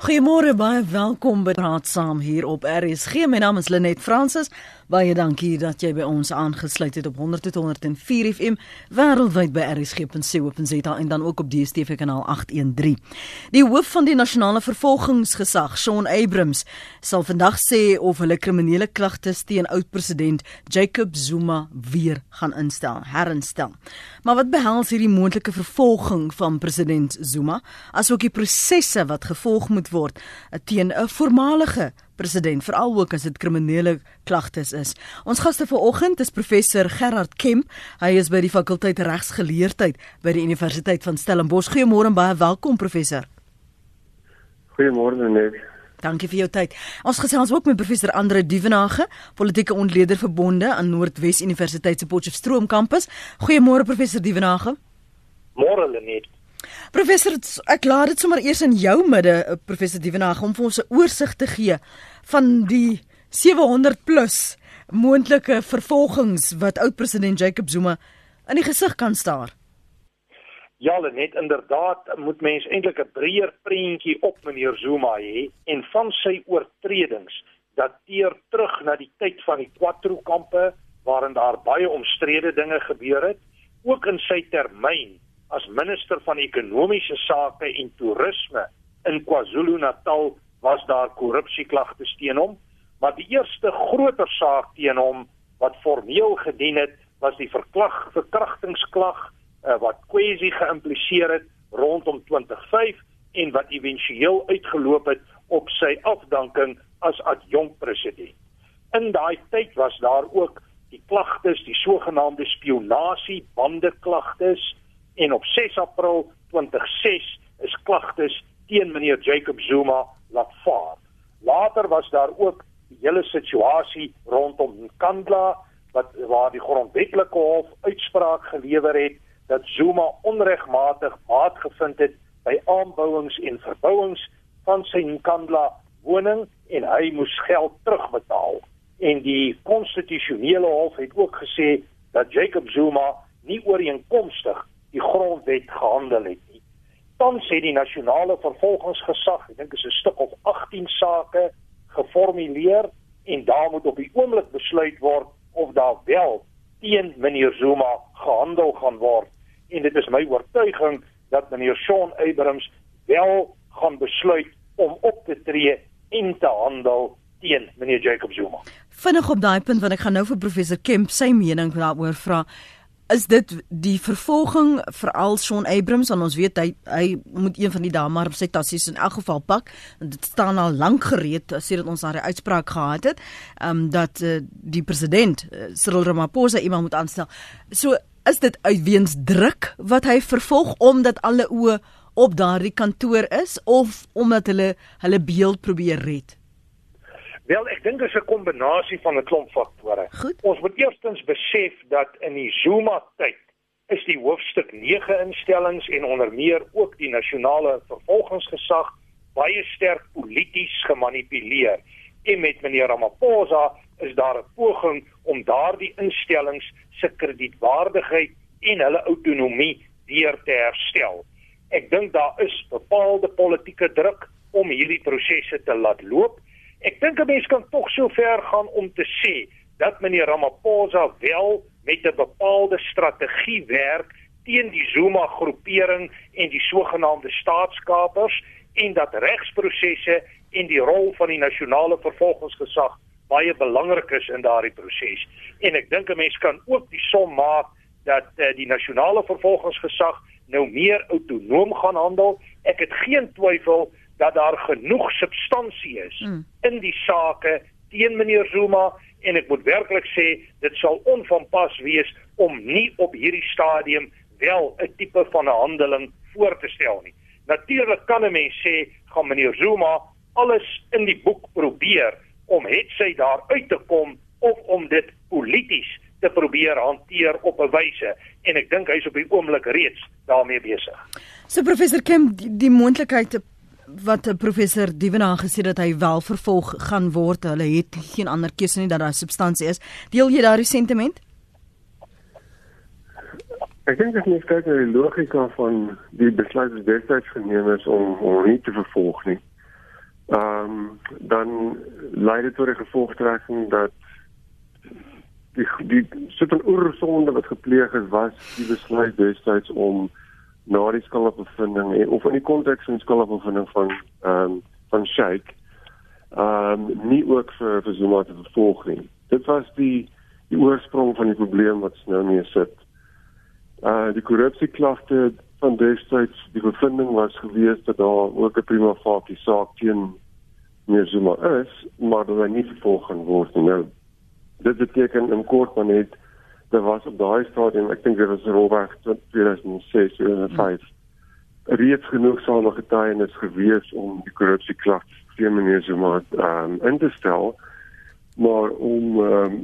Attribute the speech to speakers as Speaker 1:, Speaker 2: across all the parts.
Speaker 1: Goeiemôre baie welkom by Raad saam hier op RSG. My naam is Lenet Fransis. Baie dankie dat jy by ons aangesluit het op 100.104 FM wêreldwyd by rsg.co.za en dan ook op DStv kanaal 813. Die hoof van die nasionale vervolgingsgesag, Shaun Abrams, sal vandag sê of hulle kriminele klagtes teen oud-president Jacob Zuma weer gaan instel, herinstel. Maar wat behels hierdie moontlike vervolging van president Zuma, asook die prosesse wat gevolg moet word eh, teen 'n voormalige president veral ook as dit kriminele klagtes is. Ons gaste vanoggend is professor Gerard Kemp. Hy is by die fakulteit regsgeleerdheid by die Universiteit van Stellenbosch. Goeiemôre baie welkom professor.
Speaker 2: Goeiemôre net.
Speaker 1: Dankie vir jou tyd. Ons gesels ook met professor Andre Duvenage, politieke ontleder verbonde aan Noordwes Universiteit se Potchefstroom kampus. Goeiemôre professor Duvenage.
Speaker 3: Môre Lenet.
Speaker 1: Professor, ek laat dit sommer eers in jou midde, eh, professor Dievenage, om vir ons 'n oorsig te gee van die 700 plus moontlike vervolgings wat oud-president Jacob Zuma in die gesig kan staar.
Speaker 3: Ja, net inderdaad moet mens eintlik 'n breër prentjie op meneer Zuma hê en van sy oortredings dateer terug na die tyd van die Quatro kampe waarin daar baie omstrede dinge gebeur het, ook in sy termyn as minister van ekonomiese sake en toerisme in KwaZulu-Natal was daar korrupsieklagtes teen hom, maar die eerste groter saak teen hom wat formeel gedien het, was die verklag verkrachtingsklag uh, wat Kwesi geïmpliseer het rondom 2005 en wat éventueel uitgeloop het op sy afdanking as adjunkt president. In daai tyd was daar ook die klagtes, die sogenaamde spionasie bande klagtes en op 6 April 2006 is klagtes teen meneer Jacob Zuma laat vaar. Later was daar ook die hele situasie rondom Nkandla wat waar die grondwetlike hof uitspraak gelewer het dat Zuma onregmatig baat gevind het by aanbouings en verbouings van sy Nkandla woning en hy moes geld terugbetaal. En die konstitusionele hof het ook gesê dat Jacob Zuma nie ooreenkomstig die grondwet gehandel het nie. Dan sê die nasionale vervolgingsgesag, ek dink is 'n stuk of 18 sake geformuleer en daar moet op die oomblik besluit word of daar wel teen meneer Zuma gehandel gaan word. En dit is my oortuiging dat meneer Shaun Abrams wel gaan besluit om op te tree en te handel teen meneer Jacob Zuma.
Speaker 1: Vinnig op daai punt want ek gaan nou vir professor Kemp sy mening daaroor vra is dit die vervolging veral Shaun Abrams en ons weet hy hy moet een van die dae maar sy tassies in elk geval pak en dit staan al lank gereed as dit ons daai uitspraak gehad het um, dat uh, die president uh, Cyril Ramaphosa iemand moet aanstel. So is dit uitweens druk wat hy vervolg omdat alle oë op daardie kantoor is of omdat hulle hulle beeld probeer red?
Speaker 3: Wel, ek dink dit is 'n kombinasie van 'n klomp faktore. Ons moet eerstens besef dat in die Zuma tyd is die hoofstuk 9 instellings en onder meer ook die nasionale vervolgingsgesag baie sterk polities gemanipuleer. En met meneer Ramaphosa is daar 'n poging om daardie instellings se kredietwaardigheid en hulle autonomie weer te herstel. Ek dink daar is bepaalde politieke druk om hierdie prosesse te laat loop Ek dink 'n mens kan tog so ver gaan om te sê dat meneer Ramaphosa wel met 'n bepaalde strategie werk teen die Zuma groepering en die sogenaamde staatskapers en dat regsprosesse en die rol van die nasionale vervolgingsgesag baie belangrik is in daardie proses. En ek dink 'n mens kan ook die som maak dat uh, die nasionale vervolgingsgesag nou meer autonoom gaan handel. Ek het geen twyfel dat daar genoeg substansie is mm. in die sake teen meneer Zuma en ek moet werklik sê dit sal onvanpas wees om nie op hierdie stadium wel 'n tipe van 'n handeling voor te stel nie. Natuurlik kan 'n mens sê gaan meneer Zuma alles in die boek probeer om het sy daar uit te kom of om dit polities te probeer hanteer op 'n wyse en ek dink hy's op die oomblik reeds daarmee besig.
Speaker 1: So professor Kim die, die moontlikheid wat professor Dievenage gesê dat hy wel vervolg gaan word. Hulle het geen ander keuse nie dat daar substansie is. Deel jy daardie sentiment?
Speaker 2: Ek dink dit is kyk na die logika van die besluit wat destyds geneem is om hom nie te vervolg nie. ehm um, dan lei dit tot die gevolgtrekking dat die die sit 'n oorsonde wat gepleeg is was die besluit destyds om na die skuldbevinding of in die konteks van skuldbevinding van ehm um, van Sheikh ehm um, nie ook vir vir Zuma te vervolg nie. Dit was die die oorsprong van die probleem wat nou mee sit. Uh die korrupsieklagte van destyds die bevinding was gewees dat daar ook 'n prima facie saak teen meer Zuma is, maar dat hy nie vervolg gaan word nie. Nou dit beteken in kort maar net daar was op daai stadium, ek dink dit was Robert 2006 of 2005 reeds genoeg same getuienis gewees om die korrupsieklagte teen meneer Zuma um, in te stel, maar om um,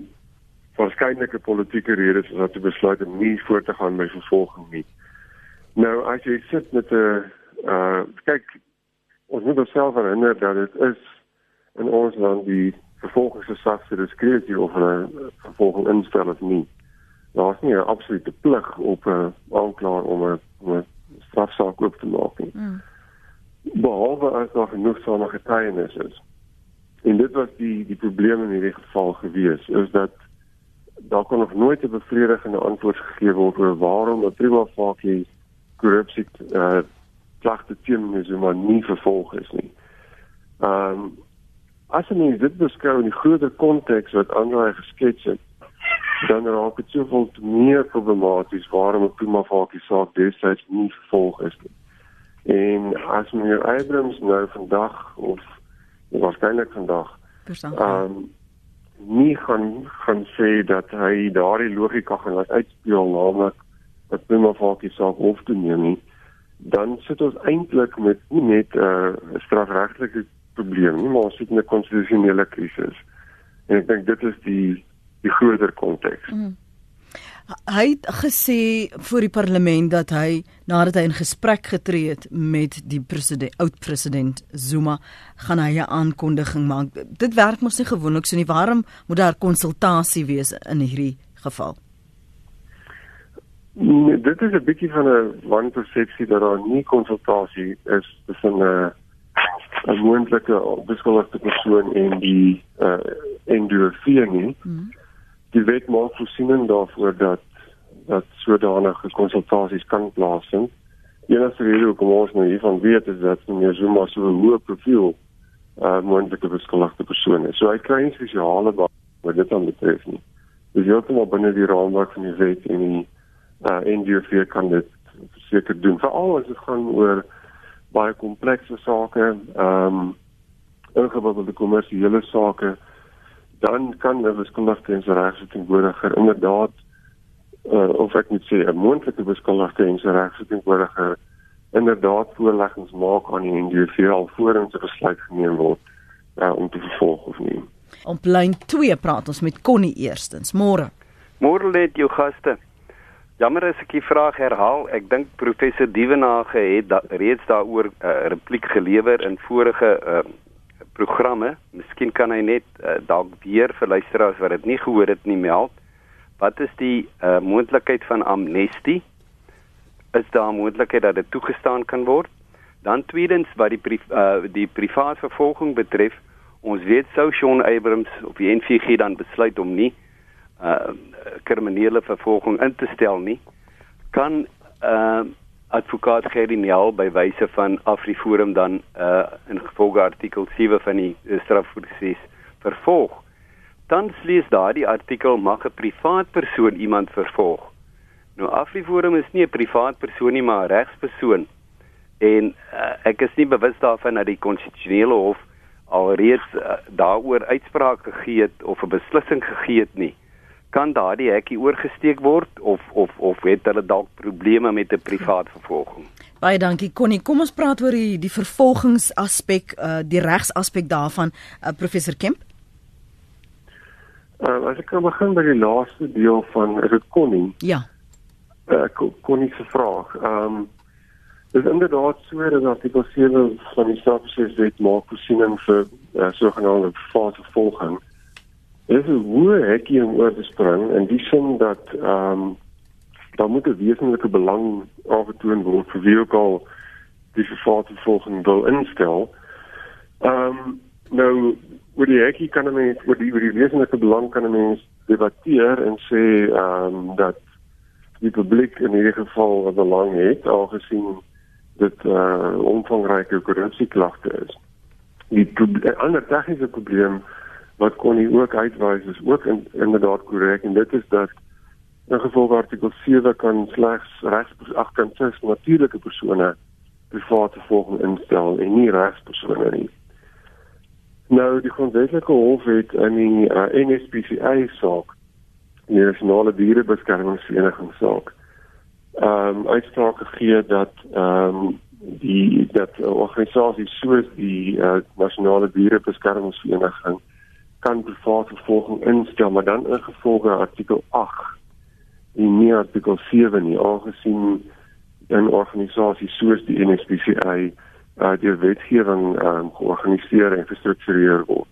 Speaker 2: waarskynlike politieke redes is dat hy besluit om nie voort te gaan met vervolging nie. Nou as jy sit met 'n uh kyk ons moet onsself herinner dat dit is in ons land die vervolgingsgesagte diskresie of 'n vervolging instel of nie. Daar's nie 'n absolute plig op 'n aanklaer om 'n strafsaak oop te maak nie. Mm. Behalwe as daar genoegsame getuienis is. En dit was die die probleem in hierdie geval gewees is dat daar kon nog nooit 'n bevredigende antwoord gegee word oor waarom 'n prima facie korrupsie eh uh, klagte teen Zuma nie vervolg is nie. Ehm um, as jy dit beskou in die groter konteks wat Andre geskets het, dan raak dit soveel meer problematies waarom 'n prima facie saak destyds nie vervolg is nie. En as meneer Abrams nou vandag of waarskynlik vandag ehm um, nie gaan gaan sê dat hy daardie logika gaan laat uitspeel naamlik dat prima facie saak hof te neem nie dan sit ons eintlik met nie net 'n uh, strafregtelike probleem nie maar ons sit in 'n konstitusionele krisis en ek dink dit is die die groter konteks. Mm.
Speaker 1: Hy het gesê voor die parlement dat hy nadat hy in gesprek getree het met die president oud president Zuma gaan hy 'n aankondiging maak. Dit werk mos nie gewoonlik so nie. Waarom moet daar konsultasie wees in hierdie geval?
Speaker 2: Nee, dit is 'n bietjie van 'n wanpersepsie dat daar nie konsultasie is tussen 'n 'n moontlike beskuldigde persoon en die uh en die regering nie. Mm die wet maak voorsiening daarvoor dat dat sodanige konsultasies kan plaasvind. Enigste rede hoekom ons nou hiervan weet is dat meneer Zuma so 'n hoë profiel uh moontlike beskuldigde persoon is. So hy kry nie spesiale wat dit dan betref nie. Dis heeltemal binne die raamwerk van die wet en die uh NGO kan dit seker doen. Veral as dit gaan oor baie komplekse sake, ehm um, ingewikkelde kommersiële sake dan kan 'n beskuldigde en sy regsverteenwoordiger inderdaad uh, of ek moet sê 'n moontlike beskuldigde en sy regsverteenwoordiger inderdaad voorleggings maak aan die NGV alvorens 'n besluit geneem word uh, om te vervolg of nie.
Speaker 1: Op lyn 2 praat ons met Connie eerstens. Môre.
Speaker 4: Môre lê jou gaste. Jammer as ek die vraag herhaal. Ek dink professor Dievenage het da, reeds daaroor 'n uh, repliek gelewer in vorige uh, programme. Miskien kan hy net uh, dalk weer vir luisteraars wat dit nie gehoor het nie meld. Wat is die uh, moontlikheid van amnestie? Is daar 'n moontlikheid dat dit toegestaan kan word? Dan tweedens wat die pri uh, die privaat vervolging betref, ons weet sou Sean Abrams op die NVG dan besluit om nie uh kriminele vervolging in te stel nie, kan uh advokaat Gerry Nel by wyse van Afriforum dan uh in gevolge artikel 7 van die uh, strafproses vervolg. Dan lees daardie artikel mag 'n privaat persoon iemand vervolg. Nou Afriforum is nie 'n privaat persoon nie, maar 'n regspersoon. En uh, ek is nie bewus daarvan dat die konstitusionele hof alreeds uh, daaroor uitspraak gegee het of 'n beslissing gegee het nie kan daardie hekkie oorgesteek word of of of het hulle dalk probleme met 'n privaat vervolging?
Speaker 1: Baie dankie Connie. Kom ons praat oor die die vervolgingsaspek, uh die regsaspek daarvan, uh, professor Kemp.
Speaker 2: Uh as ek kan begin by die laaste deel van is dit Connie?
Speaker 1: Ja.
Speaker 2: Uh Connie se vraag. Ehm um, is inderdaad so dat artikel 7 van die strafproseswet maak voorsiening vir uh, sogenaamde fase volging. Is 'n hoë hekkie om oor te spring in die sin dat ehm um, daar moet 'n wesenlike belang aangetoon word vir wie ook al die vervolging wil instel. Ehm um, nou oor die hekkie kan 'n mens oor die oor die wesenlike belang kan 'n mens debatteer en sê ehm um, dat die publiek in hierdie geval 'n belang het algesien dit 'n uh, omvangryke korrupsieklagte is. Die ander tegniese probleem wat kon hy ook uitwys is ook in, inderdaad korrek en dit is dat in gevolg artikel 7 kan slegs regsagtens natuurlike persone private volging instel en nie regspersone nie. Nou die grondwetlike hof het in die uh, NSPCA saak die nasionale dierebeskermingsvereniging saak ehm um, uitspraak gegee dat ehm um, die dat organisasies soos die uh, nasionale dierebeskermingsvereniging kan private volging instel maar dan ingevolge artikel 8 en nie artikel 7 nie aangesien 'n organisasie soos die NSPCA uh, deur wetgewing um, georganiseer en gestruktureer word.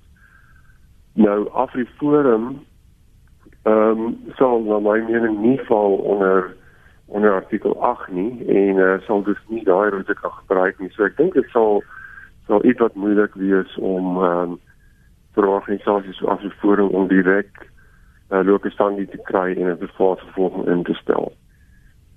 Speaker 2: Nou Afriforum ehm um, sal na my mening nie val onder onder artikel 8 nie en uh, sal dus nie daai roete kan gebruik nie. So ek dink dit sal sal iets wat moeilik wees om ehm um, vir organisasies so Afriforum om direk uh, lokestandie te kry en 'n private volging in te stel.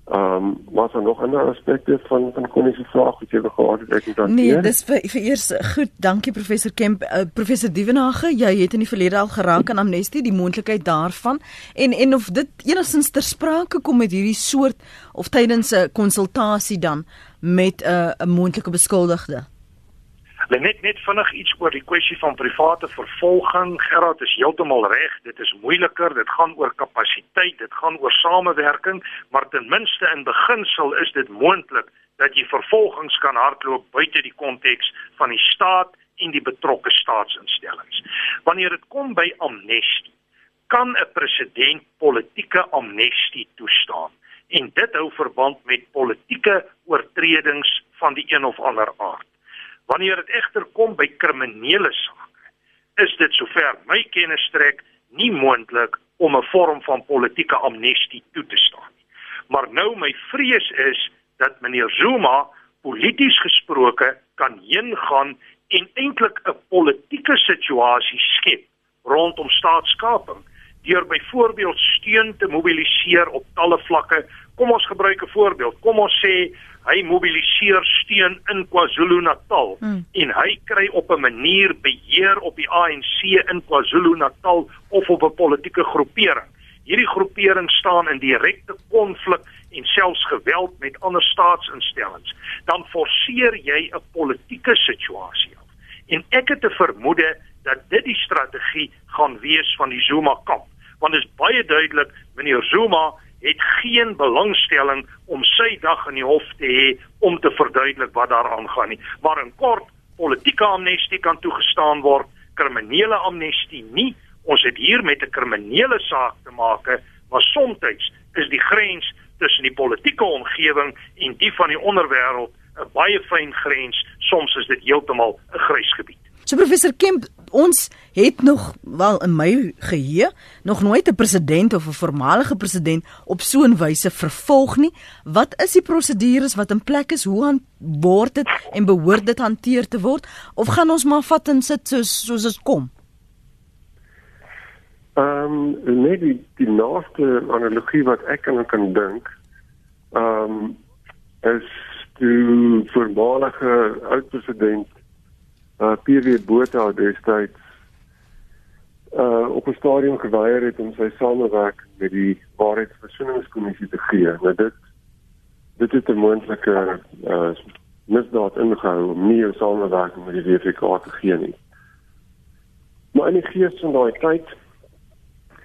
Speaker 2: Ehm um, was daar nog ander aspekte van van Connie se vraag wat jy wou gehad het ek het dan
Speaker 1: Nee, dis vir, vir eers goed. Dankie professor Kemp. Uh, professor Dievenage, jy het in die verlede al geraak aan amnestie, die moontlikheid daarvan en en of dit enigstens ter sprake kom met hierdie soort of tydens 'n konsultasie dan met 'n uh, 'n moontlike beskuldigde.
Speaker 3: Hulle net net vinnig iets oor die kwessie van private vervolging. Gerard is heeltemal reg. Dit is moeiliker. Dit gaan oor kapasiteit, dit gaan oor samewerking, maar ten minste in beginsel is dit moontlik dat jy vervolgings kan hardloop buite die konteks van die staat en die betrokke staatsinstellings. Wanneer dit kom by amnestie, kan 'n president politieke amnestie toestaan en dit hou verband met politieke oortredings van die een of ander aard. Wanneer dit egter kom by kriminele sake, is dit sover my kennis strek nie moontlik om 'n vorm van politieke amnestie toe te staan nie. Maar nou my vrees is dat meneer Zuma polities gesproke kan heen gaan en eintlik 'n politieke situasie skep rondom staatskaping deur byvoorbeeld steun te mobiliseer op talle vlakke. Kom ons gebruik 'n voorbeeld. Kom ons sê hy mobiliseer steun in KwaZulu-Natal hmm. en hy kry op 'n manier beheer op die ANC in KwaZulu-Natal of op 'n politieke groepering. Hierdie groepering staan in direkte konflik en selfs geweld met ander staatsinstellings. Dan forceer jy 'n politieke situasie af. En ek het 'n vermoede dat dit die strategie gaan wees van die Zuma kamp, want dit is baie duidelik meneer Zuma het geen belangstelling om sy dag in die hof te hê om te verduidelik wat daar aangaan nie. Maar in kort, politieke amnestie kan toegestaan word, kriminele amnestie nie. Ons het hier met 'n kriminele saak te maak, maar soms is die grens tussen die politieke omgewing en die van die onderwêreld 'n baie fyn grens. Soms is dit heeltemal 'n grys gebied.
Speaker 1: So professor Kemp, ons het nog wel in my geheue nog nooit 'n president of 'n voormalige president op so 'n wyse vervolg nie. Wat is die prosedures wat in plek is? Hoe word dit en behoort dit hanteer te word of gaan ons maar vat en sit soos soos dit kom?
Speaker 2: Ehm um, nee die, die laaste analogie wat ek kan kan dink ehm um, is die voormalige oud president uh PW Botha destyds uh op 'n stadium geweier het om sy samewerk met die Waarheidsversoeningskommissie te gee. Nou dit dit het 'n moontlike uh misdaad ingehou om nie 'n samewerking met die WFK te gee nie. Maar in die gees van daai tyd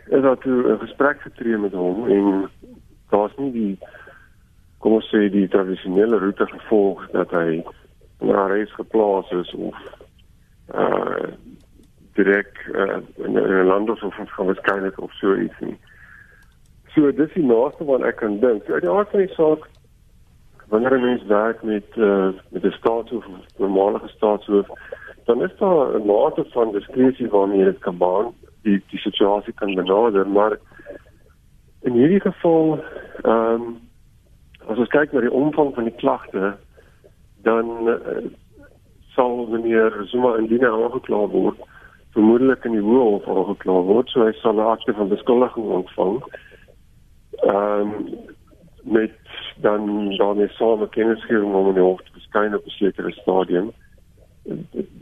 Speaker 2: is daar toe 'n gesprek getree met hom en daar's nie die kom ons sê die tradisionele roete gevolg dat hy na reis geplaas is of uh direk uh, in 'n land of van waarskynlik of so iets nie. So dis die naaste wat ek kan dink. So die aard van die saak wanneer 'n mens werk met uh met 'n staatshoof of 'n normale staatshoof, dan is daar 'n mate van diskresie waarmee dit kan baan die die situasie kan benader, maar in hierdie geval ehm um, as ons kyk na die omvang van die klagte dan uh, sal meneer Zuma indien hy aangekla word vermoedelik in die hoë hof aangekla word, so hy sal 'n akte van beskuldiging ontvang. Ehm um, met dan dan is so 'n kennisgewing om in die hof te verskyn op 'n sekere stadium.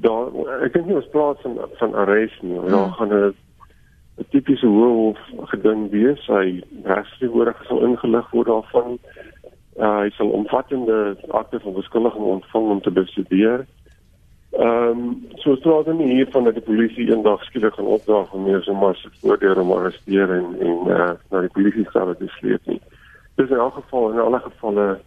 Speaker 2: Daar ek dink nie ons praat van van arrest nie. Ja, hmm. gaan 'n 'n tipiese hoë hof geding wees. Hy regsverhoor sal ingelig word daarvan. Uh, hy sal omvattende akte van beskuldiging ontvang om te bestudeer. Ehm um, so straat dan hier van dat die polisie eendag skielik gaan opdaag om meer so maar se voordeur om arresteer en en uh, na die polisie sal dit sleep nie. Dis in elk geval in alle gevalle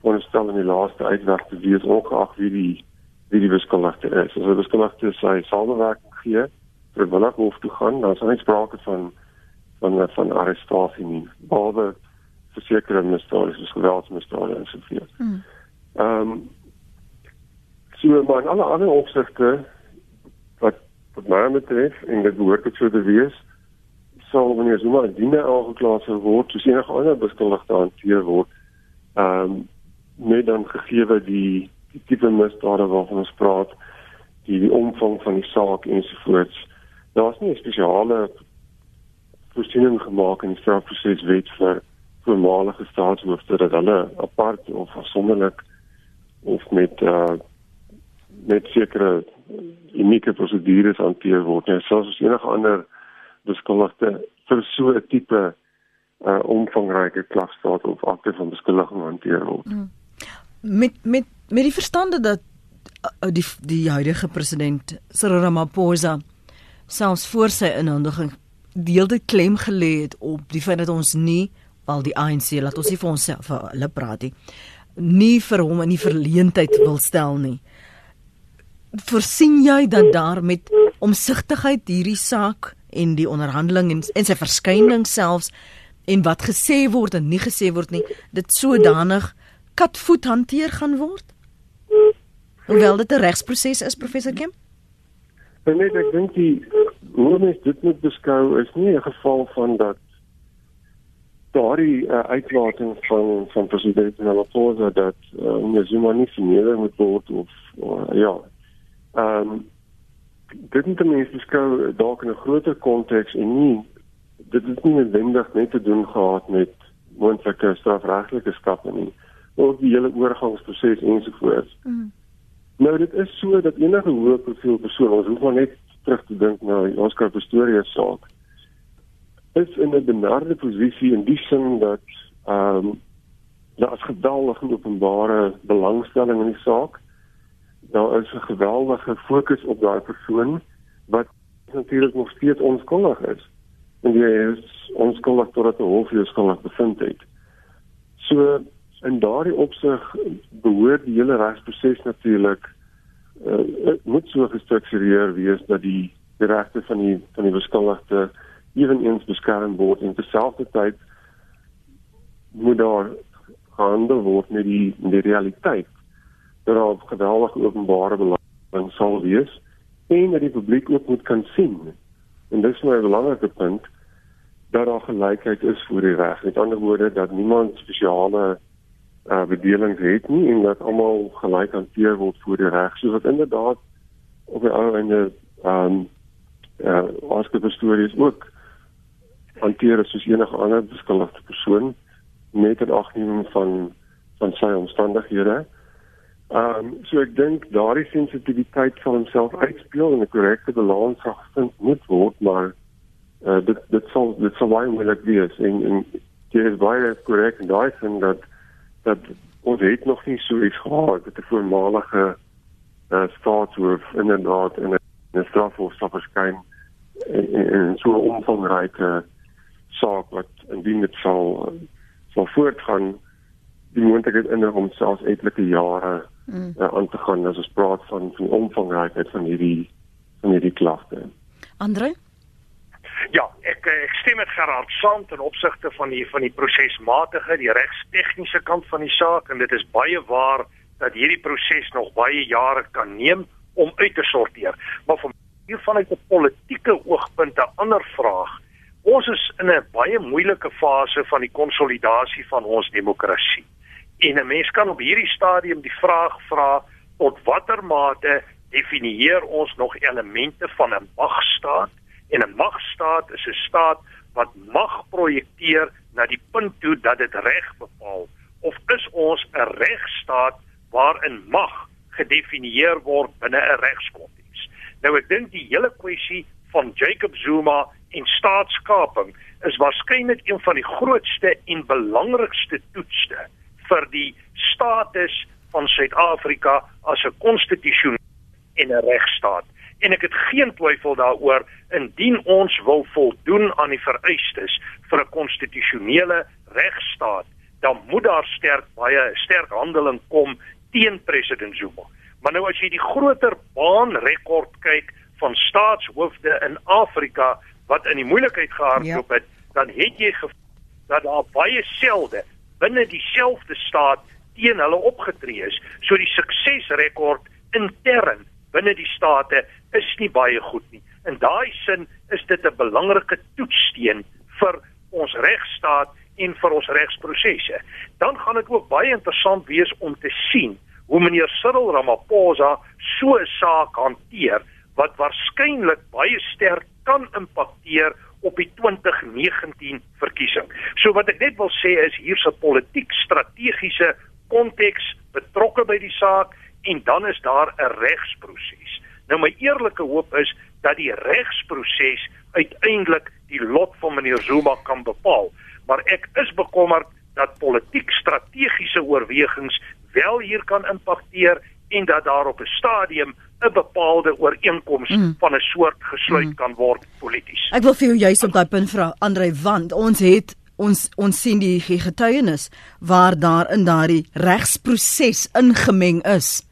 Speaker 2: veronderstel in die laaste uitweg te wees ongeag wie die wie die beskuldigde is. As 'n beskuldigde sy samewerking gee vir willig hof toe gaan, dan is daar nie sprake van van van arrestasie nie. Behalwe versekerde misdade soos geweldsmisdade en so voort. Hmm. Ehm um, So maar in alle ander opsigte wat wat my betref en dit behoort dit so te wees sal wanneer Zuma diene aangeklaas word soos enige ander beskuldigde hanteer word ehm um, net dan gegee die die tipe misdade waarvan ons praat die die omvang van die saak ensovoorts. Daar's nie 'n spesiale voorsiening gemaak in die strafproseswet vir voormalige staatshoofde dat hulle apart of afsonderlik of met uh net sekere unieke prosedures hanteer word. Net soos as enige ander beskuldigde vir so 'n tipe uh omvangryke klagstaat of akte van beskuldiging hanteer word. Mm.
Speaker 1: Met met met die verstande dat uh, die die huidige president Cyril Ramaphosa selfs voor sy inhandiging deelde klem gelê het op die feit dat ons nie al die ANC laat ons nie vir ons vir hulle praat nie nie vir hom in die verleentheid wil stel nie voorsien jy dat daar met omsigtigheid hierdie saak en die onderhandeling en, en sy verskyning selfs en wat gesê word en nie gesê word nie dit sodanig katvoet hanteer gaan word? Hoewel dit 'n regsproses is professor Kim?
Speaker 2: Nee, nee ek dink die hoe mens dit moet beskou is nie 'n geval van dat daardie uh, uitlating van van president Ramaphosa dat uh, Zuma nie verneder moet word of uh, ja Ehm um, dit moet mense beskou dalk in 'n groter konteks en nie dit is nie noodwendig net te doen gehad met moontlike strafregtelike stappe nie of die hele oorgangsproses ensovoorts. Mm. Nou dit is so dat enige hoë profiel persoon ons hoef maar net terug te dink na Oscar Pistorius saak is in 'n benarde posisie in die sin dat ehm um, daar is geweldige openbare belangstelling in die saak daar is 'n geweldige fokus op daai persoon wat natuurlik nog steeds onskuldig is. En hy is onskuldig totdat die hof hom skuldig bevind het. So in daardie opsig behoort die hele regsproses natuurlik uh, moet so gestruktureer wees dat die die regte van die van die beskuldigde ewenigs beskerm word en terselfdertyd moet daar gehandel word met die met die realiteit dat daar geweldige openbare belang sal wees en dat die publiek ook moet kan sien. En dis nou 'n belangrike punt dat daar gelykheid is voor die reg. Met ander woorde dat niemand spesiale uh bedelings het nie en dat almal gelyk hanteer word voor die reg. So wat inderdaad op die ou einde um uh as die stories ook hanteer soos enige ander beskuldigde persoon met 'n agneming van van sy omstandighede. Ehm um, so ek dink daardie sensitiwiteit sal homself uitspeel en 'n korrekte balans sal gevind moet word, maar uh, dit dit sal dit sal baie moeilik wees en en dit is baie korrek en daai sin dat dat ons het nog nie so iets gehad met 'n voormalige uh, staatshoof inderdaad in 'n strafhof sal verskyn en, en, en so 'n omvangryke saak wat indien dit sal sal voortgaan die moontlikheid in om selfs etlike jare mm. uh, aan te gaan as ons praat van van die omvangrykheid van hierdie van hierdie klagte.
Speaker 1: Andre?
Speaker 3: Ja, ek ek stem met Gerard saam ten opsigte van die van die prosesmatige, die regstegniese kant van die saak en dit is baie waar dat hierdie proses nog baie jare kan neem om uit te sorteer. Maar van hier vanuit 'n politieke oogpunt 'n ander vraag. Ons is in 'n baie moeilike fase van die konsolidasie van ons demokrasie. En 'n mens kan op hierdie stadium die vraag vra tot watter mate definieer ons nog elemente van 'n magstaat? En 'n magstaat is 'n staat wat mag projekteer na die punt toe dat dit reg bepaal. Of is ons 'n regstaat waarin mag gedefinieer word binne 'n regskonteks nou ek dink die hele kwessie van Jacob Zuma en staatskaping is waarskynlik een van die grootste en belangrikste toetsse vir die status van Suid-Afrika as 'n konstitusionele en 'n regstaat. En ek het geen twyfel daaroor indien ons wil voldoen aan die vereistes vir 'n konstitusionele regstaat, dan moet daar sterk baie sterk handeling kom teen president Zuma. Maar nou as jy die groter baanrekord kyk van staatshoofde in Afrika wat in die moeilikheid gehardloop ja. het, dan het jy dat daar baie selde binne dieselfde staat teen hulle opgetree is. So die suksesrekord intern binne die state is nie baie goed nie. In daai sin is dit 'n belangrike toetssteen vir ons regstaat en vir ons regsprosesse. Dan gaan dit ook baie interessant wees om te sien hoe meneer Cyril Ramaphosa so 'n saak hanteer wat waarskynlik baie sterk kan impakteer op die 2019 verkiesing. So wat ek net wil sê is hier's 'n politiek strategiese konteks betrokke by die saak en dan is daar 'n regsproses. Nou my eerlike hoop is dat die regsproses uiteindelik die lot van meneer Zuma kan bepaal, maar ek is bekommerd dat politiek strategiese oorwegings wel hier kan impakteer en dat daar op 'n stadium 'n bepaalde ooreenkoms mm. van 'n soort gesluit mm. kan word polities.
Speaker 1: Ek wil vir jou juist op daai punt vra Andre want ons het ons ons sien die getuienis waar daar in daardie regsproses ingemeng is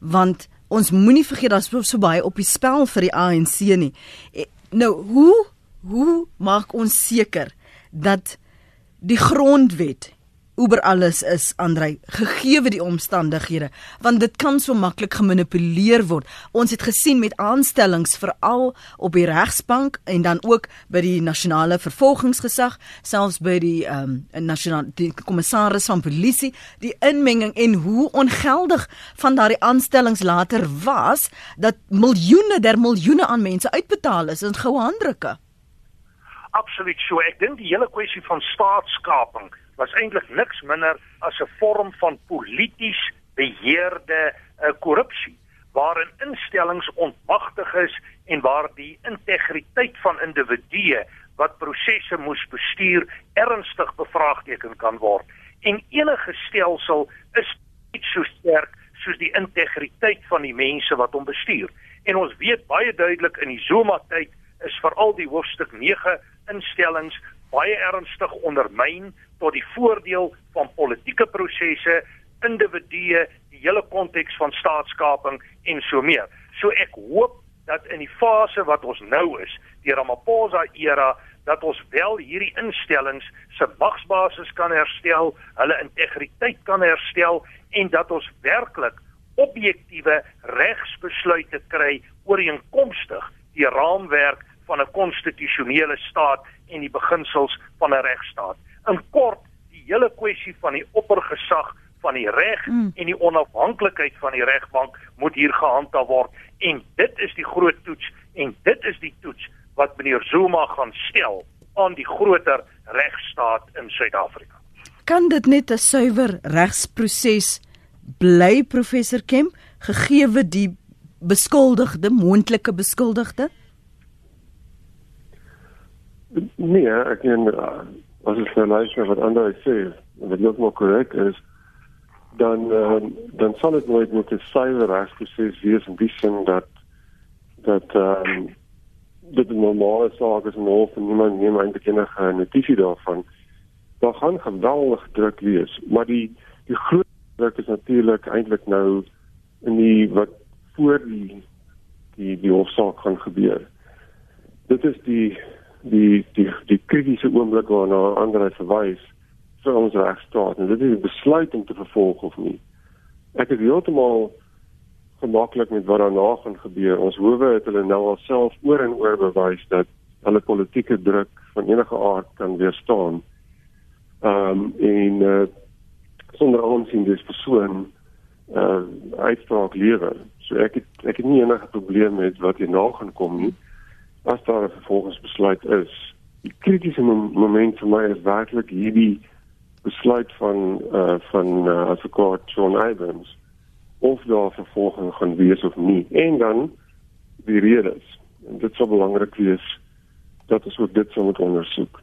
Speaker 1: want ons moenie vergeet daar's so, so baie op die spel vir die ANC nie e, nou hoe hoe maak ons seker dat die grondwet oor alles is Andrei. Gegeewe die omstandighede want dit kan so maklik gemanipuleer word. Ons het gesien met aanstellings veral op die regsbank en dan ook by die nasionale vervolgingsgesag selfs by die ehm um, nasionale kommissaris van polisie die inmenging en hoe ongeldig van daardie aanstellings later was dat miljoene der miljoene aan mense uitbetaal is in goue handdrukke
Speaker 3: absoluut so. Ek dink die hele kwessie van staatskaping was eintlik niks minder as 'n vorm van polities beheerde uh, korrupsie waarin instellings ontmagtig is en waar die integriteit van individue wat prosesse moes bestuur ernstig bevraagteken kan word. En enige stelsel is nie so sterk soos die integriteit van die mense wat hom bestuur. En ons weet baie duidelik in die Zuma tyd is veral die hoofstuk 9 instellings baie ernstig ondermyn tot die voordeel van politieke prosesse, individue, die hele konteks van staatskaping en so meer. So ek hoop dat in die fase wat ons nou is, die Ramaphosa era, dat ons wel hierdie instellings se magsbasis kan herstel, hulle integriteit kan herstel en dat ons werklik objektiewe regsbesluite kry ooreenkomstig die raamwerk van 'n konstitusionele staat en die beginsels van 'n regstaat. In kort, die hele kwessie van die oppergesag van die reg mm. en die onafhanklikheid van die regbank moet hier gehandhaaf word en dit is die groot toets en dit is die toets wat meneer Zuma gaan stel aan die groter regstaat in Suid-Afrika.
Speaker 1: Kan dit net 'n suiwer regsproses bly professor Kemp gegee die beskuldigde moontlike beskuldigde?
Speaker 2: Nee, ek en as ek verluister wat ander sê, wat ook maar korrek is, dan uh, dan sal dit nooit met 'n suiwer regsproses wees in die sin dat dat ehm um, dit 'n normale saak is en hof en niemand neem eintlik enige notisie daarvan. Daar gaan geweldig druk wees, maar die die groot druk is natuurlik eintlik nou in die wat voor die die die hofsaak gaan gebeur. Dit is die die die die kritiese oomblik waarna ander verwys vir ons regstaat en dit is 'n besluit om te vervolg of nie. Ek is heeltemal gemaklik met wat daarna gaan gebeur. Ons howe het hulle nou alself oor en oor bewys dat hulle politieke druk van enige aard kan weerstaan. Ehm um, en uh, sonder aansien dis persoon uh uitspraak lewer. So ek het ek het nie enige probleem met wat hierna gaan kom nie. As daar 'n vervolgingsbesluit is, die kritiese moment vir my is werklik hierdie besluit van uh van uh, advokaat John Abrams of daar vervolging gaan wees of nie. En dan die redes. En dit sou belangrik wees dat ons ook dit sou moet ondersoek.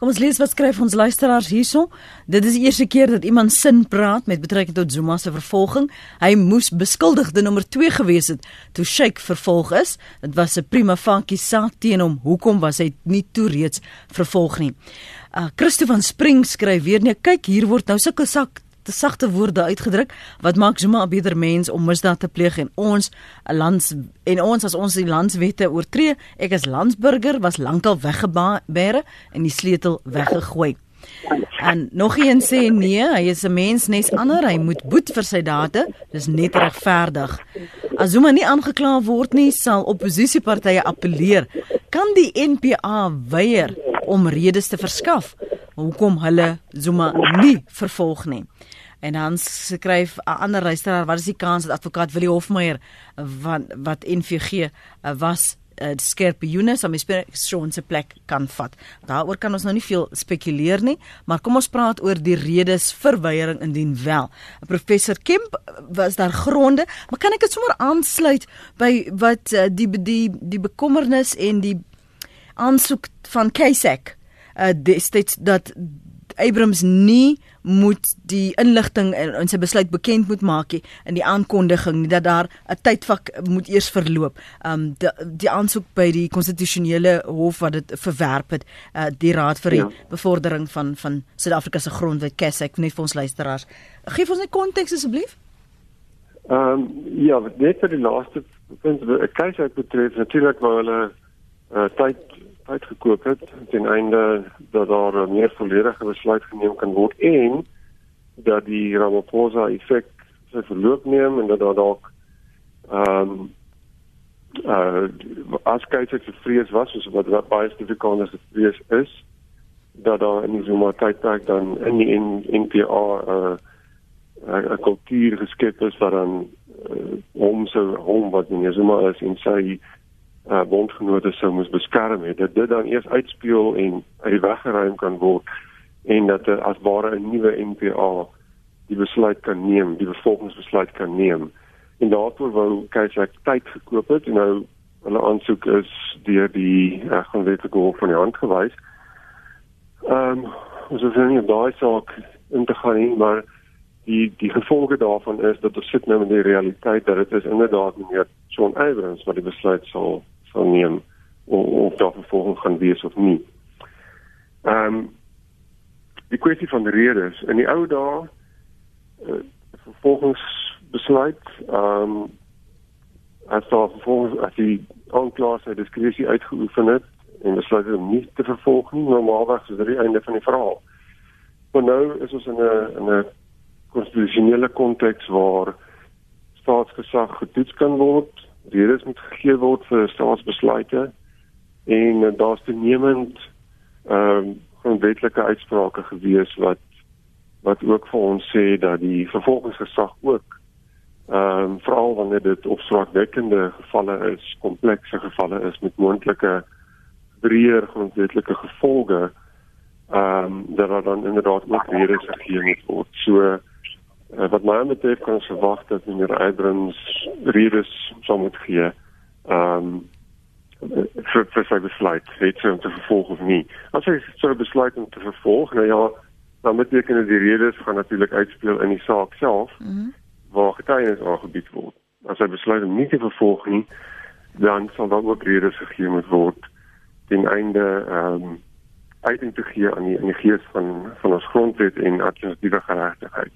Speaker 1: Kom ons lees wat skryf ons luisteraars hierso. Dit is die eerste keer dat iemand sin praat met betrekking tot Zuma se vervolging. Hy moes beskuldigde nommer 2 gewees het toe Sheikh vervolg is. Dit was 'n prima facie saak teen hom. Hoekom was hy nie toe reeds vervolg nie? Uh Christo van Spring skryf weer nee, kyk hier word nou sulke sak te sagte woorde uitgedruk wat maak Zuma 'n beter mens om misdaad te pleeg en ons lands en ons as ons die landswette oortree. Ek as landsburger was lankal weggebêre en die sleutel weggegooi. En nog een sê nee hy is 'n mens nes ander. Hy moet boet vir sy dade dis net regverdig. As Zuma nie aangekla word nie sal oppositiepartye appeleer. Kan die NPA weier om redes te verskaf hoekom hulle Zuma nie vervolg nie. En dan skryf 'n ander luisteraar, wat is die kans dat advokaat Willie Hofmeyer wat wat NVG eh, was uh, skerp Jonas om Sean se plek kan vat. Daaroor kan ons nou nie veel spekuleer nie, maar kom ons praat oor die redes vir weiering indien wel. Professor Kemp was daar gronde, maar kan ek dit sommer aansluit by wat uh, die die die bekommernis en die aansoek van Kaysak uh, destyds dat Abrams nie moet die inligting in, in sy besluit bekend moet maak nie in die aankondiging dat daar 'n tydvak moet eers verloop. Um die, die aansoek by die konstitusionele hof wat dit verwerp het, uh, die raad vir die ja. bevordering van van Suid-Afrika se grondwet KESEK net vir ons luisteraars. Geef ons net konteks asseblief.
Speaker 2: Ehm um, ja, net vir die laaste punt, KESEK betref natuurlik waar hulle uh, tyd uitgekoop het ten einde dat daar 'n meer volledige besluit geneem kan word en dat die Ramaphosa effek sy verloop neem en dat daar dalk ehm um, uh as kyk ek vrees was soos wat wat baie Suid-Afrikaners vrees is dat daar in die Zuma tydperk dan in die NPA uh 'n kultuur geskep is wat dan uh, hom so hom wat in Zuma is en sy uh, bondgenote sou moes beskerm het dat dit dan eers uitspeel en uit die weg geruim kan word en dat uh, as ware 'n nuwe NPA die besluit kan neem, die vervolgingsbesluit kan neem. En daarvoor wou Kaisak tyd gekoop het en nou hulle aansoek is deur die uh, grondwetlike hof van die hand gewys. Ehm um, ons is nie daai saak in te gaan nie, maar die die gevolge daarvan is dat ons sit nou met die realiteit dat dit is inderdaad meneer John Abrams wat die besluit sal sal neem of, of daar vervolging gaan wees of nie. Ehm um, die kwessie van die redes in die ou dae uh, vervolgingsbesluit ehm um, as daar vervolgens as die aanklaer sy diskresie uitgeoefen het en besluit om nie te vervolg nie normaalweg is dit die einde van die verhaal. Maar nou is ons in 'n in 'n konstitusionele konteks waar staatsgesag getoets kan word redes moet gegee word vir staatsbesluite en uh, daar's toenemend ehm um, grondwetlike uitsprake gewees wat wat ook vir ons sê dat die vervolgingsgesag ook ehm um, veral wanneer dit opswaakwekkende gevalle is, komplekse gevalle is met moontlike breër grondwetlike gevolge ehm um, dat daar dan inderdaad ook redes gegee moet word. So Uh, wat my betref kan ons verwag dat meneer Abrams redes sal moet gee. Ehm um, vir vir sy besluit, het sy om te vervolg of nie. As hy sou besluit om te vervolg, nou ja, dan beteken dit die redes gaan natuurlik uitspeel in die saak self mm -hmm. waar getuienis aangebied word. As hy besluit om nie te vervolg nie, dan sal dan ook redes gegee moet word ten einde ehm um, uiting te gee aan die aan die gees van van ons grondwet en administratiewe geregtigheid.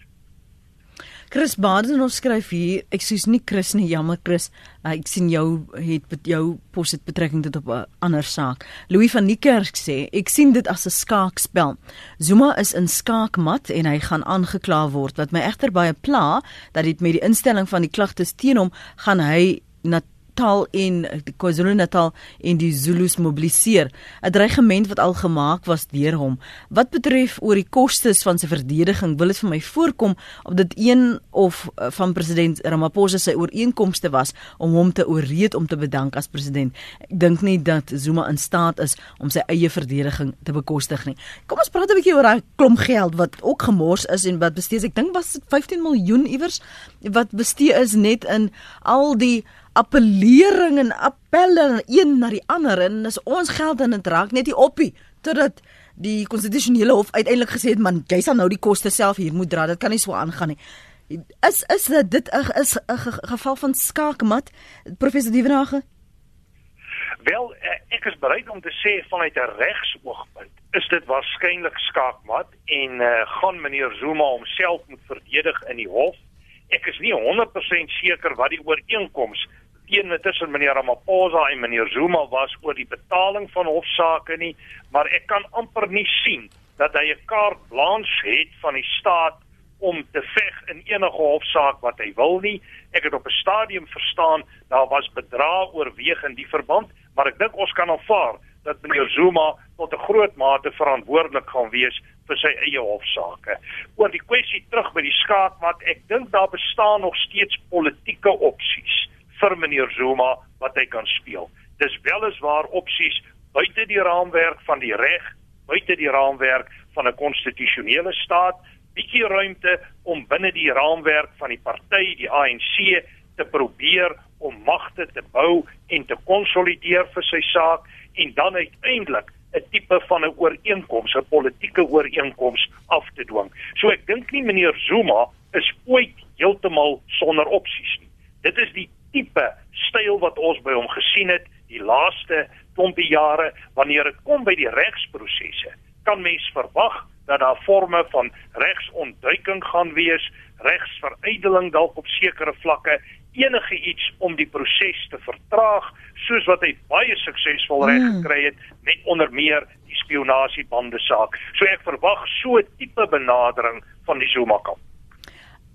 Speaker 1: Chris Baden ons skryf hier, ek sies nie Chris nie, jammer Chris. Uh, ek sien jou het met jou pos het betrekking tot op 'n ander saak. Louis van Niekerk sê, ek sien dit as 'n skaakspel. Zuma is in skaakmat en hy gaan aangekla word. Wat my egter baie pla, dat dit met die instelling van die klagtes teen hom gaan hy na Natal en die KwaZulu-Natal en die Zulus mobiliseer. 'n Dreigement wat al gemaak was deur hom. Wat betref oor die kostes van sy verdediging, wil dit vir my voorkom of dit een of uh, van president Ramaphosa sy ooreenkomste was om hom te ooreed om te bedank as president. Ek dink nie dat Zuma in staat is om sy eie verdediging te bekostig nie. Kom ons praat 'n bietjie oor daai klomp geld wat ook gemors is en wat bestee is. Ek dink was dit 15 miljoen iewers wat bestee is net in al die appellering en appelle een na die ander en is ons geld in dit raak net die oppie totdat die konstitusionele hof uiteindelik gesê het man jy sal nou die koste self hier moet dra dit kan nie so aangaan nie is is dit 'n is 'n geval van skaakmat professor Dievenage
Speaker 3: Wel eh, ek is bereid om te sê vanuit 'n regsoogpunt is dit waarskynlik skaakmat en uh, gaan meneer Zuma homself moet verdedig in die hof. Ek is nie 100% seker wat die ooreenkoms teen tussen meneer Ramaphosa en meneer Zuma was oor die betaling van hofsaake nie, maar ek kan amper nie sien dat hy 'n kaart blanche het van die staat om te veg in enige hofsaak wat hy wil nie. Ek het op 'n stadium verstaan daar was bedrag oorweeg in die verband, maar ek dink ons kan aanvaar dat meneer Zuma tot 'n groot mate verantwoordelik gaan wees vir sy eie hofsaake. Oor die kwessie terug by die skaakmat, ek dink daar bestaan nog steeds politieke opsies vir meneer Zuma wat hy kan speel. Dis weliswaar opsies buite die raamwerk van die reg, buite die raamwerk van 'n konstitusionele staat, bietjie ruimte om binne die raamwerk van die party, die ANC, te probeer om magte te bou en te konsolideer vir sy saak en dan uiteindelik 'n tipe van 'n ooreenkoms, 'n politieke ooreenkoms af te dwing. So ek dink nie meneer Zuma is ooit heeltemal sonder opsies nie. Dit is die tipe styl wat ons by hom gesien het die laaste klompie jare wanneer dit kom by die regsprosesse. Kan mens verwag dat daar forme van regsontduiking gaan wees, regsveruideling dalk op sekere vlakke enige iets om die proses te vertraag soos wat hy baie suksesvol reg hmm. gekry het met onder meer die spionasiebande saak. So ek verwag so 'n tipe benadering van die Zuma kamp.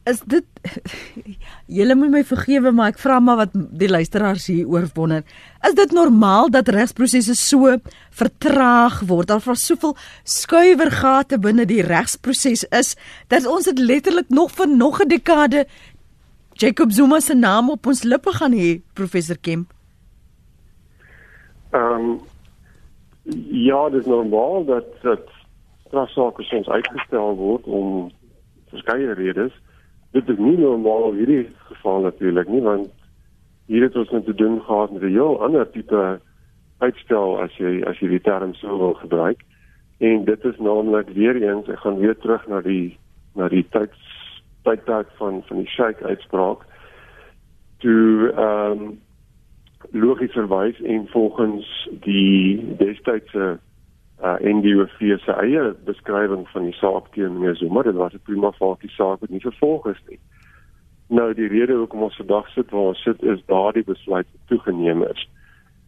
Speaker 1: Is dit Julle moet my vergewe maar ek vra maar wat die luisteraars hier oor wonder. Is dit normaal dat regsprosesse so vertraag word? Daar was soveel skuiwergate binne die regsproses is dat ons dit letterlik nog vir nog 'n dekade Jacob Zuma se naam op ons lippe gaan hê, professor Kemp?
Speaker 2: Ehm um, ja, dit is normaal dat dat strafsaake soms uitgestel word om verskeie redes. Dit is nie normaal hierdie geval natuurlik nie, want hier het ons net te doen gehad met 'n heel ander tipe uitstel as jy as jy die term sou wil gebruik. En dit is naamlik weer eens, ek gaan weer terug na die na die tyds tydperk van van die Sheikh uitspraak toe ehm um, logies verwys en volgens die destydse uh, NDOV se eie beskrywing van die saak teen meneer Zuma dit was 'n prima facie saak wat nie vervolg is nie. Nou die rede hoekom ons vandag sit waar ons sit is daardie besluit toegeneem is.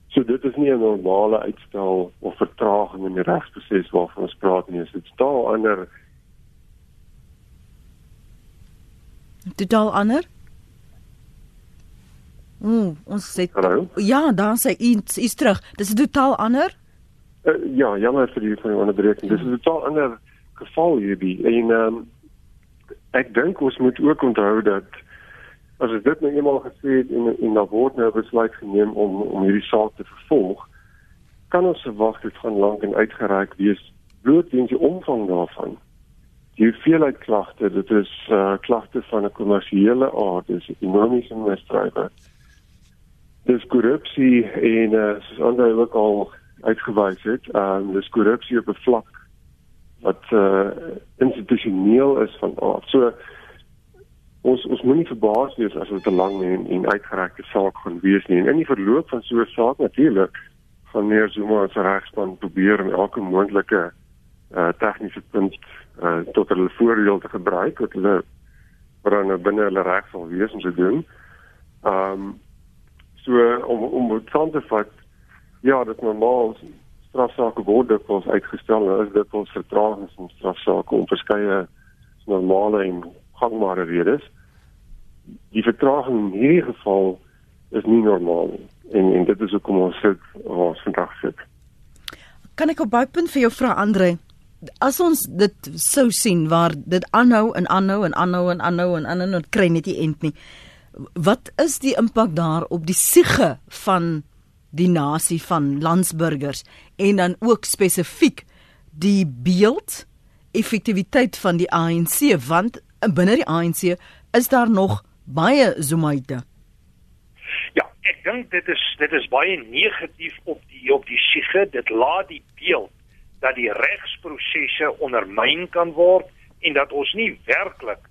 Speaker 2: So dit is nie 'n normale uitstel of vertraging in die regsproses waarvan ons praat nie. Dit staan ander
Speaker 1: totaal ander. Mm, ons sê
Speaker 2: Hallo?
Speaker 1: Ja, dan sê iets is terug. Dis totaal ander.
Speaker 2: Uh, ja, jammer vir die van die onderbreking. Dis 'n totaal ander geval hierdie. En ehm um, ek dink ons moet ook onthou dat as dit nou eenmaal gesê het en en daar word nou besluit geneem om om hierdie saak te vervolg, kan ons verwag dit gaan lank en uitgereik wees bloot weens die omvang daarvan die hoeveelheid klagte, dit is uh klagte van 'n kommersiële aard, dis ekonomiese misdrywe. Dis korrupsie en uh soos ander ook al uitgewys het, um dis korrupsie op 'n vlak wat uh institusioneel is van aard. So ons ons moenie verbaas wees as dit 'n lang en, en uitgerekte saak gaan wees nie. En in die verloop van so 'n saak natuurlik van meer Zuma se regspan probeer om elke moontlike uh tegniese punt uh tot hulle voordeel te gebruik wat hulle wat dan nou binne hulle reg sal wees om te doen. Um so om om te vat ja, dit normaal strafsaake word ons uitgestel en is dit ons vertragings in strafsaake om verskeie normale en gangbare redes. Die vertraging in hierdie geval is nie normaal nie. En en dit is hoekom ons sit waar ons vandag sit.
Speaker 1: Kan ek op baie punt vir jou vra Andre? As ons dit sou sien waar dit aanhou en aanhou en aanhou en aanhou en aanhou en kry net nie end nie. Wat is die impak daar op die siege van die nasie van landsburgers en dan ook spesifiek die beeld effektiwiteit van die ANC want binne die ANC is daar nog baie Zumaite.
Speaker 3: Ja, ek dink dit is dit is baie negatief op die op die siege. Dit laat die beeld dat die regsprosesse ondermyn kan word en dat ons nie werklik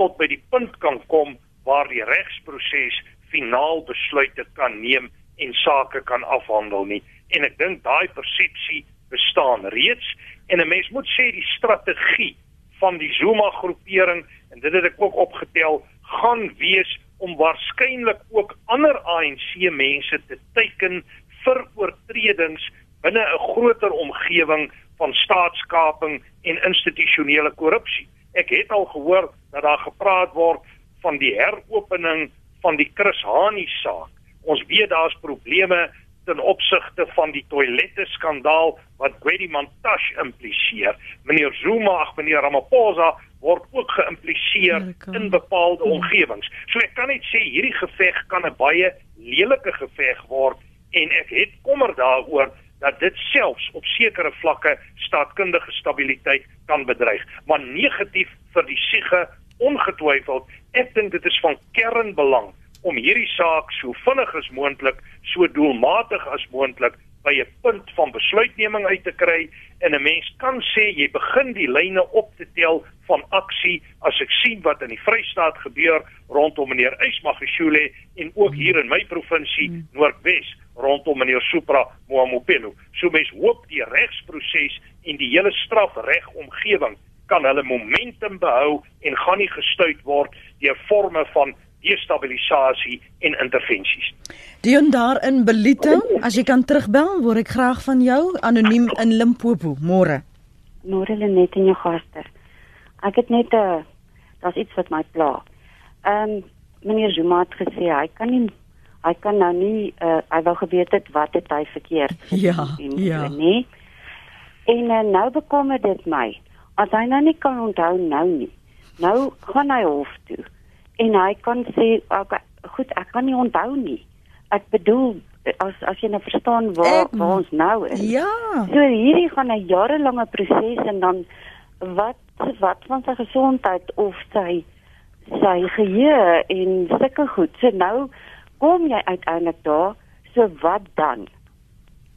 Speaker 3: tot by die punt kan kom waar die regsproses finaal besluite kan neem en sake kan afhandel nie. En ek dink daai persepsie bestaan reeds en 'n mens moet sê die strategie van die Zuma groepering en dit het ek ook opgetel gaan wees om waarskynlik ook ander ANC mense te teiken vir oortredings binne 'n groter omgewing van staatskaping en institusionele korrupsie. Ek het al gehoor dat daar gepraat word van die heropening van die Chris Hani saak. Ons weet daar's probleme ten opsigte van die toilette skandaal wat Gwedi Mantashe impliseer. Meneer Zuma, ag meneer Ramaphosa word ook geïmpliseer in bepaalde omgewings. So ek kan net sê hierdie geveg kan 'n baie lelike geveg word en ek het kommer daaroor dat dit selfs op sekere vlakke staatkundige stabiliteit kan bedreig, maar negatief vir die siege ongetwyfeld. Ek dink dit is van kernbelang om hierdie saak so vinnig as moontlik, so doelmatig as moontlik by 'n punt van besluitneming uit te kry en 'n mens kan sê jy begin die lyne op te tel van aksie as ek sien wat in die Vrystaat gebeur rondom meneer Ysmagashule en ook hier in my provinsie hmm. Noordwes rondom meneer Supra Moamopelo. So mens hoop die regsproses en die hele strafreg omgewing kan hulle momentum behou en gaan nie gestuit word deur forme van destabilisasie en intervensies.
Speaker 1: Dion daar in Belito, as jy kan terugbel, word ek graag van jou anoniem in Limpopo môre.
Speaker 5: Môre lê net in jou gaste. Ek het net 'n uh, eh, daar's iets wat my pla. Ehm um, meneer Zuma het gesê hy kan nie hy kan nou nie uh, hy wou geweet het wat het hy verkeerd
Speaker 1: ja, ja.
Speaker 5: nie. En uh, nou bekommer dit my. As hy nou nie kan onthou nou nie. Nou gaan hy hof toe en hy kan sê okay, goed ek kan nie onthou nie. Ek bedoel as as jy nou verstaan waar ek, waar ons nou is.
Speaker 1: Ja.
Speaker 5: So hierdie gaan 'n jarelange proses en dan wat wat van sy gesondheid of sy sy geheue en sulke goed. So nou kom jy uiteindelik daar. So wat dan?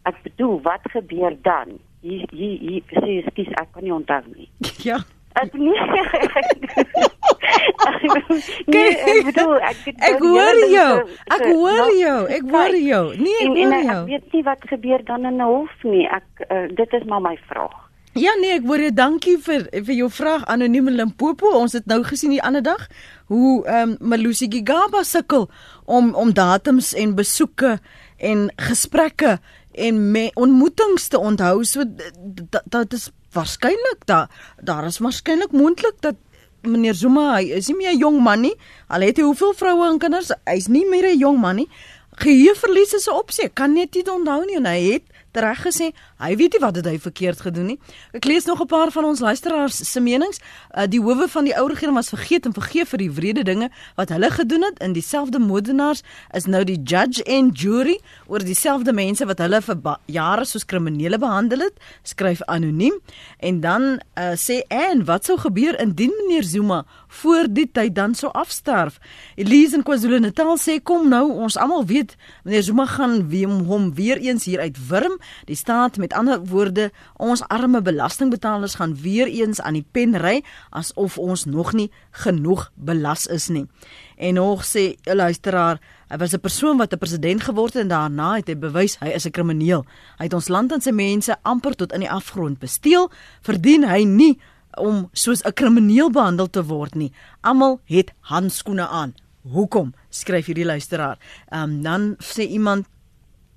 Speaker 5: Ek bedoel wat gebeur dan? Hier hier hier sê skus ek kan nie onthou nie.
Speaker 1: Ja.
Speaker 5: Ek nee. nee, ek bedoel ek
Speaker 1: ek hoor jou. Ek hoor jou. Ek hoor jou. Nee, ek hoor jou.
Speaker 5: Ek weet nie wat gebeur dan in 'n hof nie. Ek uh, dit is maar my vraag.
Speaker 1: Ja nee, ek hoor jou. Dankie vir vir jou vraag anoniem in Limpopo. Ons het nou gesien die ander dag hoe ehm um, Malusi Gigaba sukkel om om datums en besoeke en gesprekke en me, ontmoetings te onthou. So dit is waarskynlik daar daar is waarskynlik moontlik dat meneer Zuma hy is nie meer 'n jong man nie. Al het hy hoeveel vroue en kinders, hy's nie meer 'n jong man nie. Geheueverlies is 'n opsie. Kan net nie onthou nie en hy het reg gesê, hy weet nie wat dit hy verkeerd gedoen nie. Ek lees nog 'n paar van ons luisteraars se menings. Uh, die howe van die ou regering was vergeet en vergeef vir die wrede dinge wat hulle gedoen het. In dieselfde moordenaars is nou die judge en jury oor dieselfde mense wat hulle vir jare soos kriminele behandel het, skryf anoniem. En dan uh, sê en wat sou gebeur indien meneer Zuma voor die tyd dan sou afsterf? Elise in KwaZulu-Natal sê kom nou, ons almal weet meneer Zuma gaan weer hom weer eens hier uit wurm Die staat met ander woorde, ons arme belastingbetalers gaan weer eens aan die pen ry asof ons nog nie genoeg belas is nie. En nog sê 'n luisteraar, hy was 'n persoon wat 'n president geword het en daarna het hy bewys hy is 'n krimineel. Hy het ons land en sy mense amper tot in die afgrond besteel, verdien hy nie om soos 'n krimineel behandel te word nie. Almal het handskoene aan. Hoekom? skryf hierdie luisteraar. Ehm um, dan sê iemand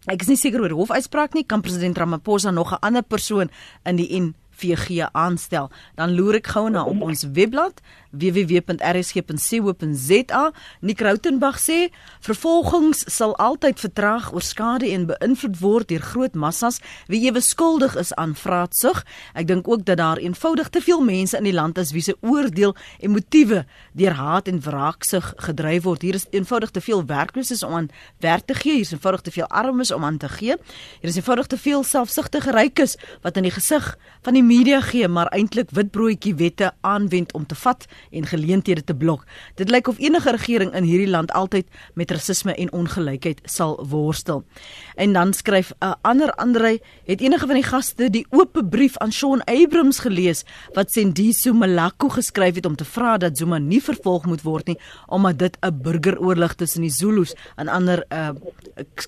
Speaker 1: Ek is nie seker oor hofuitspraak nie, kan president Ramaphosa nog 'n ander persoon in die NVG aanstel. Dan loer ek gou na op ons webblad www.rsg.co.za. Nick Rautenbach sê vervolgings sal altyd vertraag, oorskadu en beïnvloed word deur groot massas wie ewe skuldig is aan vraatsug. Ek dink ook dat daar eenvoudig te veel mense in die land is wie se oordeel en motiewe deur haat en wraaksug gedryf word. Hier is eenvoudig te veel werkloses om aan werk te gee, hier is eenvoudig te veel armes om aan te gee. Hier is eenvoudig te veel selfsugtige rykes wat in die gesig van die media gee, maar eintlik witbroodjie wette aanwend om te vat en geleenthede te blok. Dit lyk of enige regering in hierdie land altyd met rasisme en ongelykheid sal worstel. En dan skryf 'n uh, ander Andre, het enige van die gaste die oop brief aan Shaun Abrams gelees wat Sendiso Malako geskryf het om te vra dat Zuma nie vervolg moet word nie omdat dit 'n burgeroorlog tussen die Zulus en ander uh,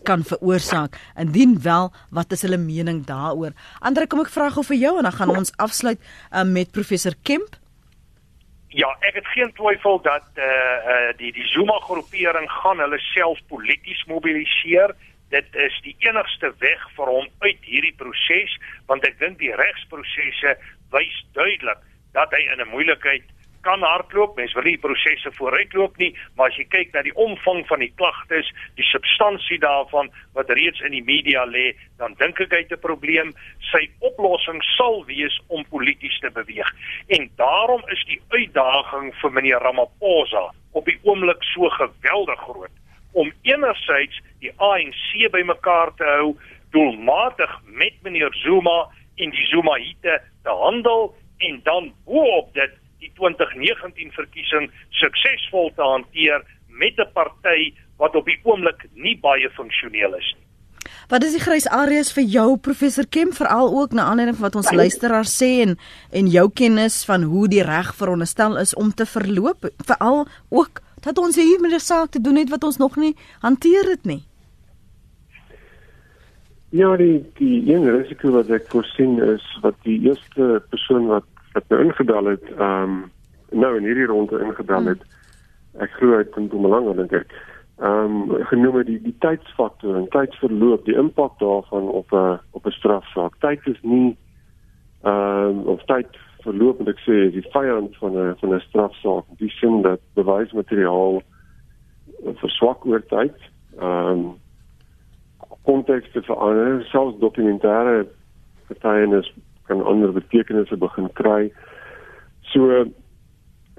Speaker 1: kan veroorsaak. Indien wel, wat is hulle mening daaroor? Andre, kom ek vra gou vir jou en dan gaan ons afsluit uh, met professor Kemp.
Speaker 3: Ja, ek het geen twyfel dat eh uh, uh, die die Zuma groepering gaan hulle self polities mobiliseer. Dit is die enigste weg vir hom uit hierdie proses want ek dink die regsprosesse wys duidelik dat hy in 'n moeilikheid kan hardloop. Mens wil nie prosesse vooruitloop nie, maar as jy kyk na die omvang van die klagtes, die substansie daarvan wat reeds in die media lê, dan dink ek hy het 'n probleem. Sy oplossing sal wees om polities te beweeg. En daarom is die uitdaging vir meneer Ramaphosa op die oomblik so geweldig groot om enerzijds die ANC bymekaar te hou, doelmatig met meneer Zuma en die Zumahite te handel en dan boop dit die 2019 verkiesing suksesvol te hanteer met 'n party wat op die oomblik nie baie funksioneel is nie.
Speaker 1: Wat is die grys areas vir jou professor Kemp veral ook na aanleiding van wat ons luisteraars sê en en jou kennis van hoe die reg veronderstel is om te verloop veral ook dat ons hier met 'n saak te doen het wat ons nog nie hanteer het nie.
Speaker 2: Ja, die die een risiko wat ek voorsien is wat die eerste persoon wat wat nou ingebel het, ehm um, nou in hierdie ronde ingebel het. Ek glo dit kom belang dink ek. Ehm um, genoem die die tydsfaktor en tydsverloop, die impak daarvan op 'n op 'n strafsaak. Tyd is nie ehm um, of tyd verloop moet ek sê is die vyand van 'n van 'n strafsaak. Die sin dat bewysmateriaal verswak oor tyd. Ehm um, kontekste verander, selfs dokumentêre getuienis kan ander betekenisse begin kry. So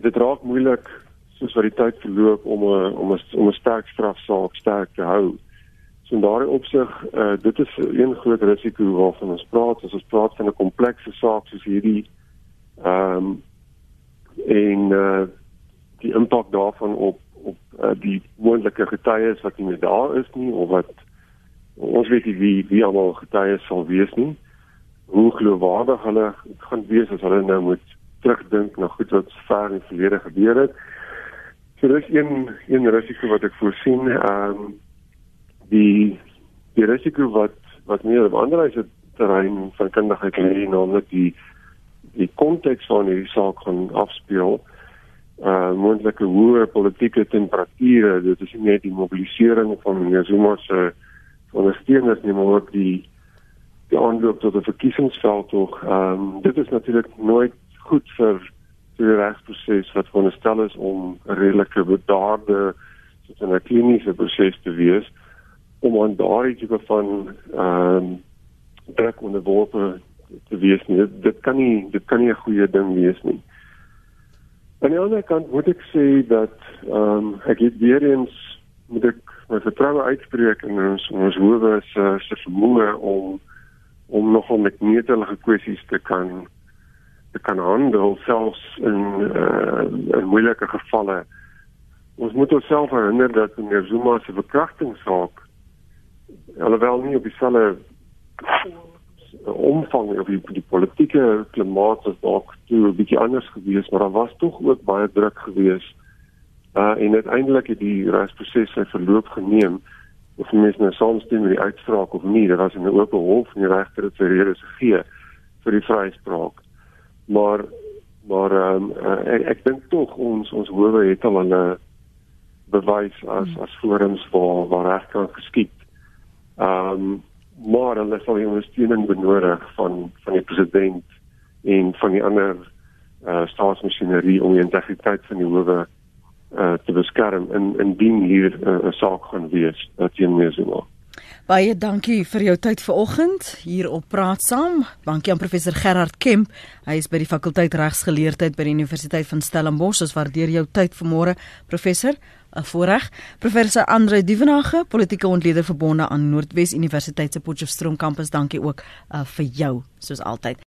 Speaker 2: dit raak moeilik soos wat die tyd verloop om 'n om 'n om 'n sterk strafsaak sterk te hou. So in daardie opsig, uh, dit is een groot risiko waarvan ons praat as ons praat van 'n komplekse saak soos hierdie. Ehm um, en uh, die impak daarvan op op uh, die moontlike getuies wat nie meer daar is nie of wat ons weet nie wie wie almal getuies sal wees nie hoe geloofwaardig hulle gaan wees as hulle nou moet terugdink na goed wat ver in die verlede gebeur het. So dis een een risiko wat ek voorsien. Ehm um, die die risiko wat wat meer op ander is dit terrein van kundigheid hierdie naamlik die die konteks van hierdie saak gaan afspeel. Uh moontlike hoë politieke temperature, dit is nie net die mobilisering van Zuma se ondersteuners nie, maar ook die die aanloop tot 'n verkiesingsveld tog. Ehm um, dit is natuurlik nooit goed vir die regsproses wat veronderstel is om redelike bedaarde soos 'n kliniese proses te wees om aan daardie tipe van ehm um, druk onderworpe te wees nie. Dit, dit kan nie dit kan nie 'n goeie ding wees nie. Aan die ander kant moet ek sê dat ehm um, ek het weer eens moet ek my vertroue uitspreek in ons ons howe se se vermoë om om nogal met netelige kwessies te kan te kan handel selfs in uh, in moeilike gevalle. Ons moet onsself herinner dat meneer Zuma se verkrachtingssaak alhoewel nie op dieselfde omvang of die, die politieke klimaat was dalk toe 'n bietjie anders geweest, maar daar was tog ook baie druk geweest. Uh en uiteindelik het die regsproses sy verloop geneem of mense nou saamstem met die uitspraak of nie, dit was in 'n oop hof en die regter het sy redes gegee vir die vryspraak. Maar maar um, ek, ek dink tog ons ons howe het al 'n bewys as as forums waar waar reg kan geskied. Ehm um, maar hulle sal ondersteuning benodig van van die president en van die ander uh staatsmasjinerie om die integriteit van die howe uh te beskerm in indien hier 'n uh, saak gaan wees uh, teen Mesuma.
Speaker 1: Baie dankie vir jou tyd vanoggend hier op Praat Saam. Dankie aan professor Gerard Kemp. Hy is by die fakulteit regsgeleerdheid by die Universiteit van Stellenbosch. Ons waardeer jou tyd vanmôre, professor. 'n Voorreg. Professor Andre Duvenage, politieke ontleder verbonde aan Noordwes Universiteit se Potchefstroom kampus. Dankie ook uh, vir jou soos altyd.